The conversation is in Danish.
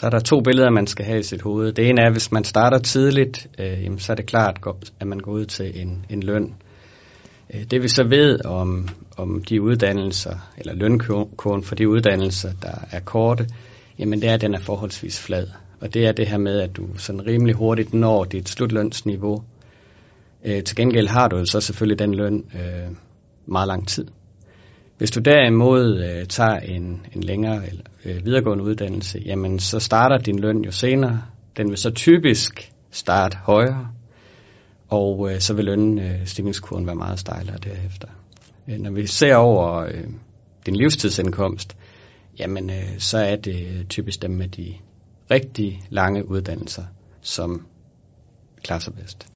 så er der to billeder, man skal have i sit hoved. Det ene er, hvis man starter tidligt, øh, jamen, så er det klart, at man går ud til en, en løn. Øh, det vi så ved om, om de uddannelser, eller lønkurven for de uddannelser, der er korte, jamen det er, at den er forholdsvis flad. Og det er det her med, at du sådan rimelig hurtigt når dit slutlønsniveau. Øh, til gengæld har du så selvfølgelig den løn øh, meget lang tid. Hvis du derimod øh, tager en, en længere eller, øh, videregående uddannelse, jamen så starter din løn jo senere. Den vil så typisk starte højere, og øh, så vil lønstigningskurven øh, være meget stejlere derefter. Øh, når vi ser over øh, din livstidsindkomst, jamen øh, så er det øh, typisk dem med de rigtig lange uddannelser, som klarer sig bedst.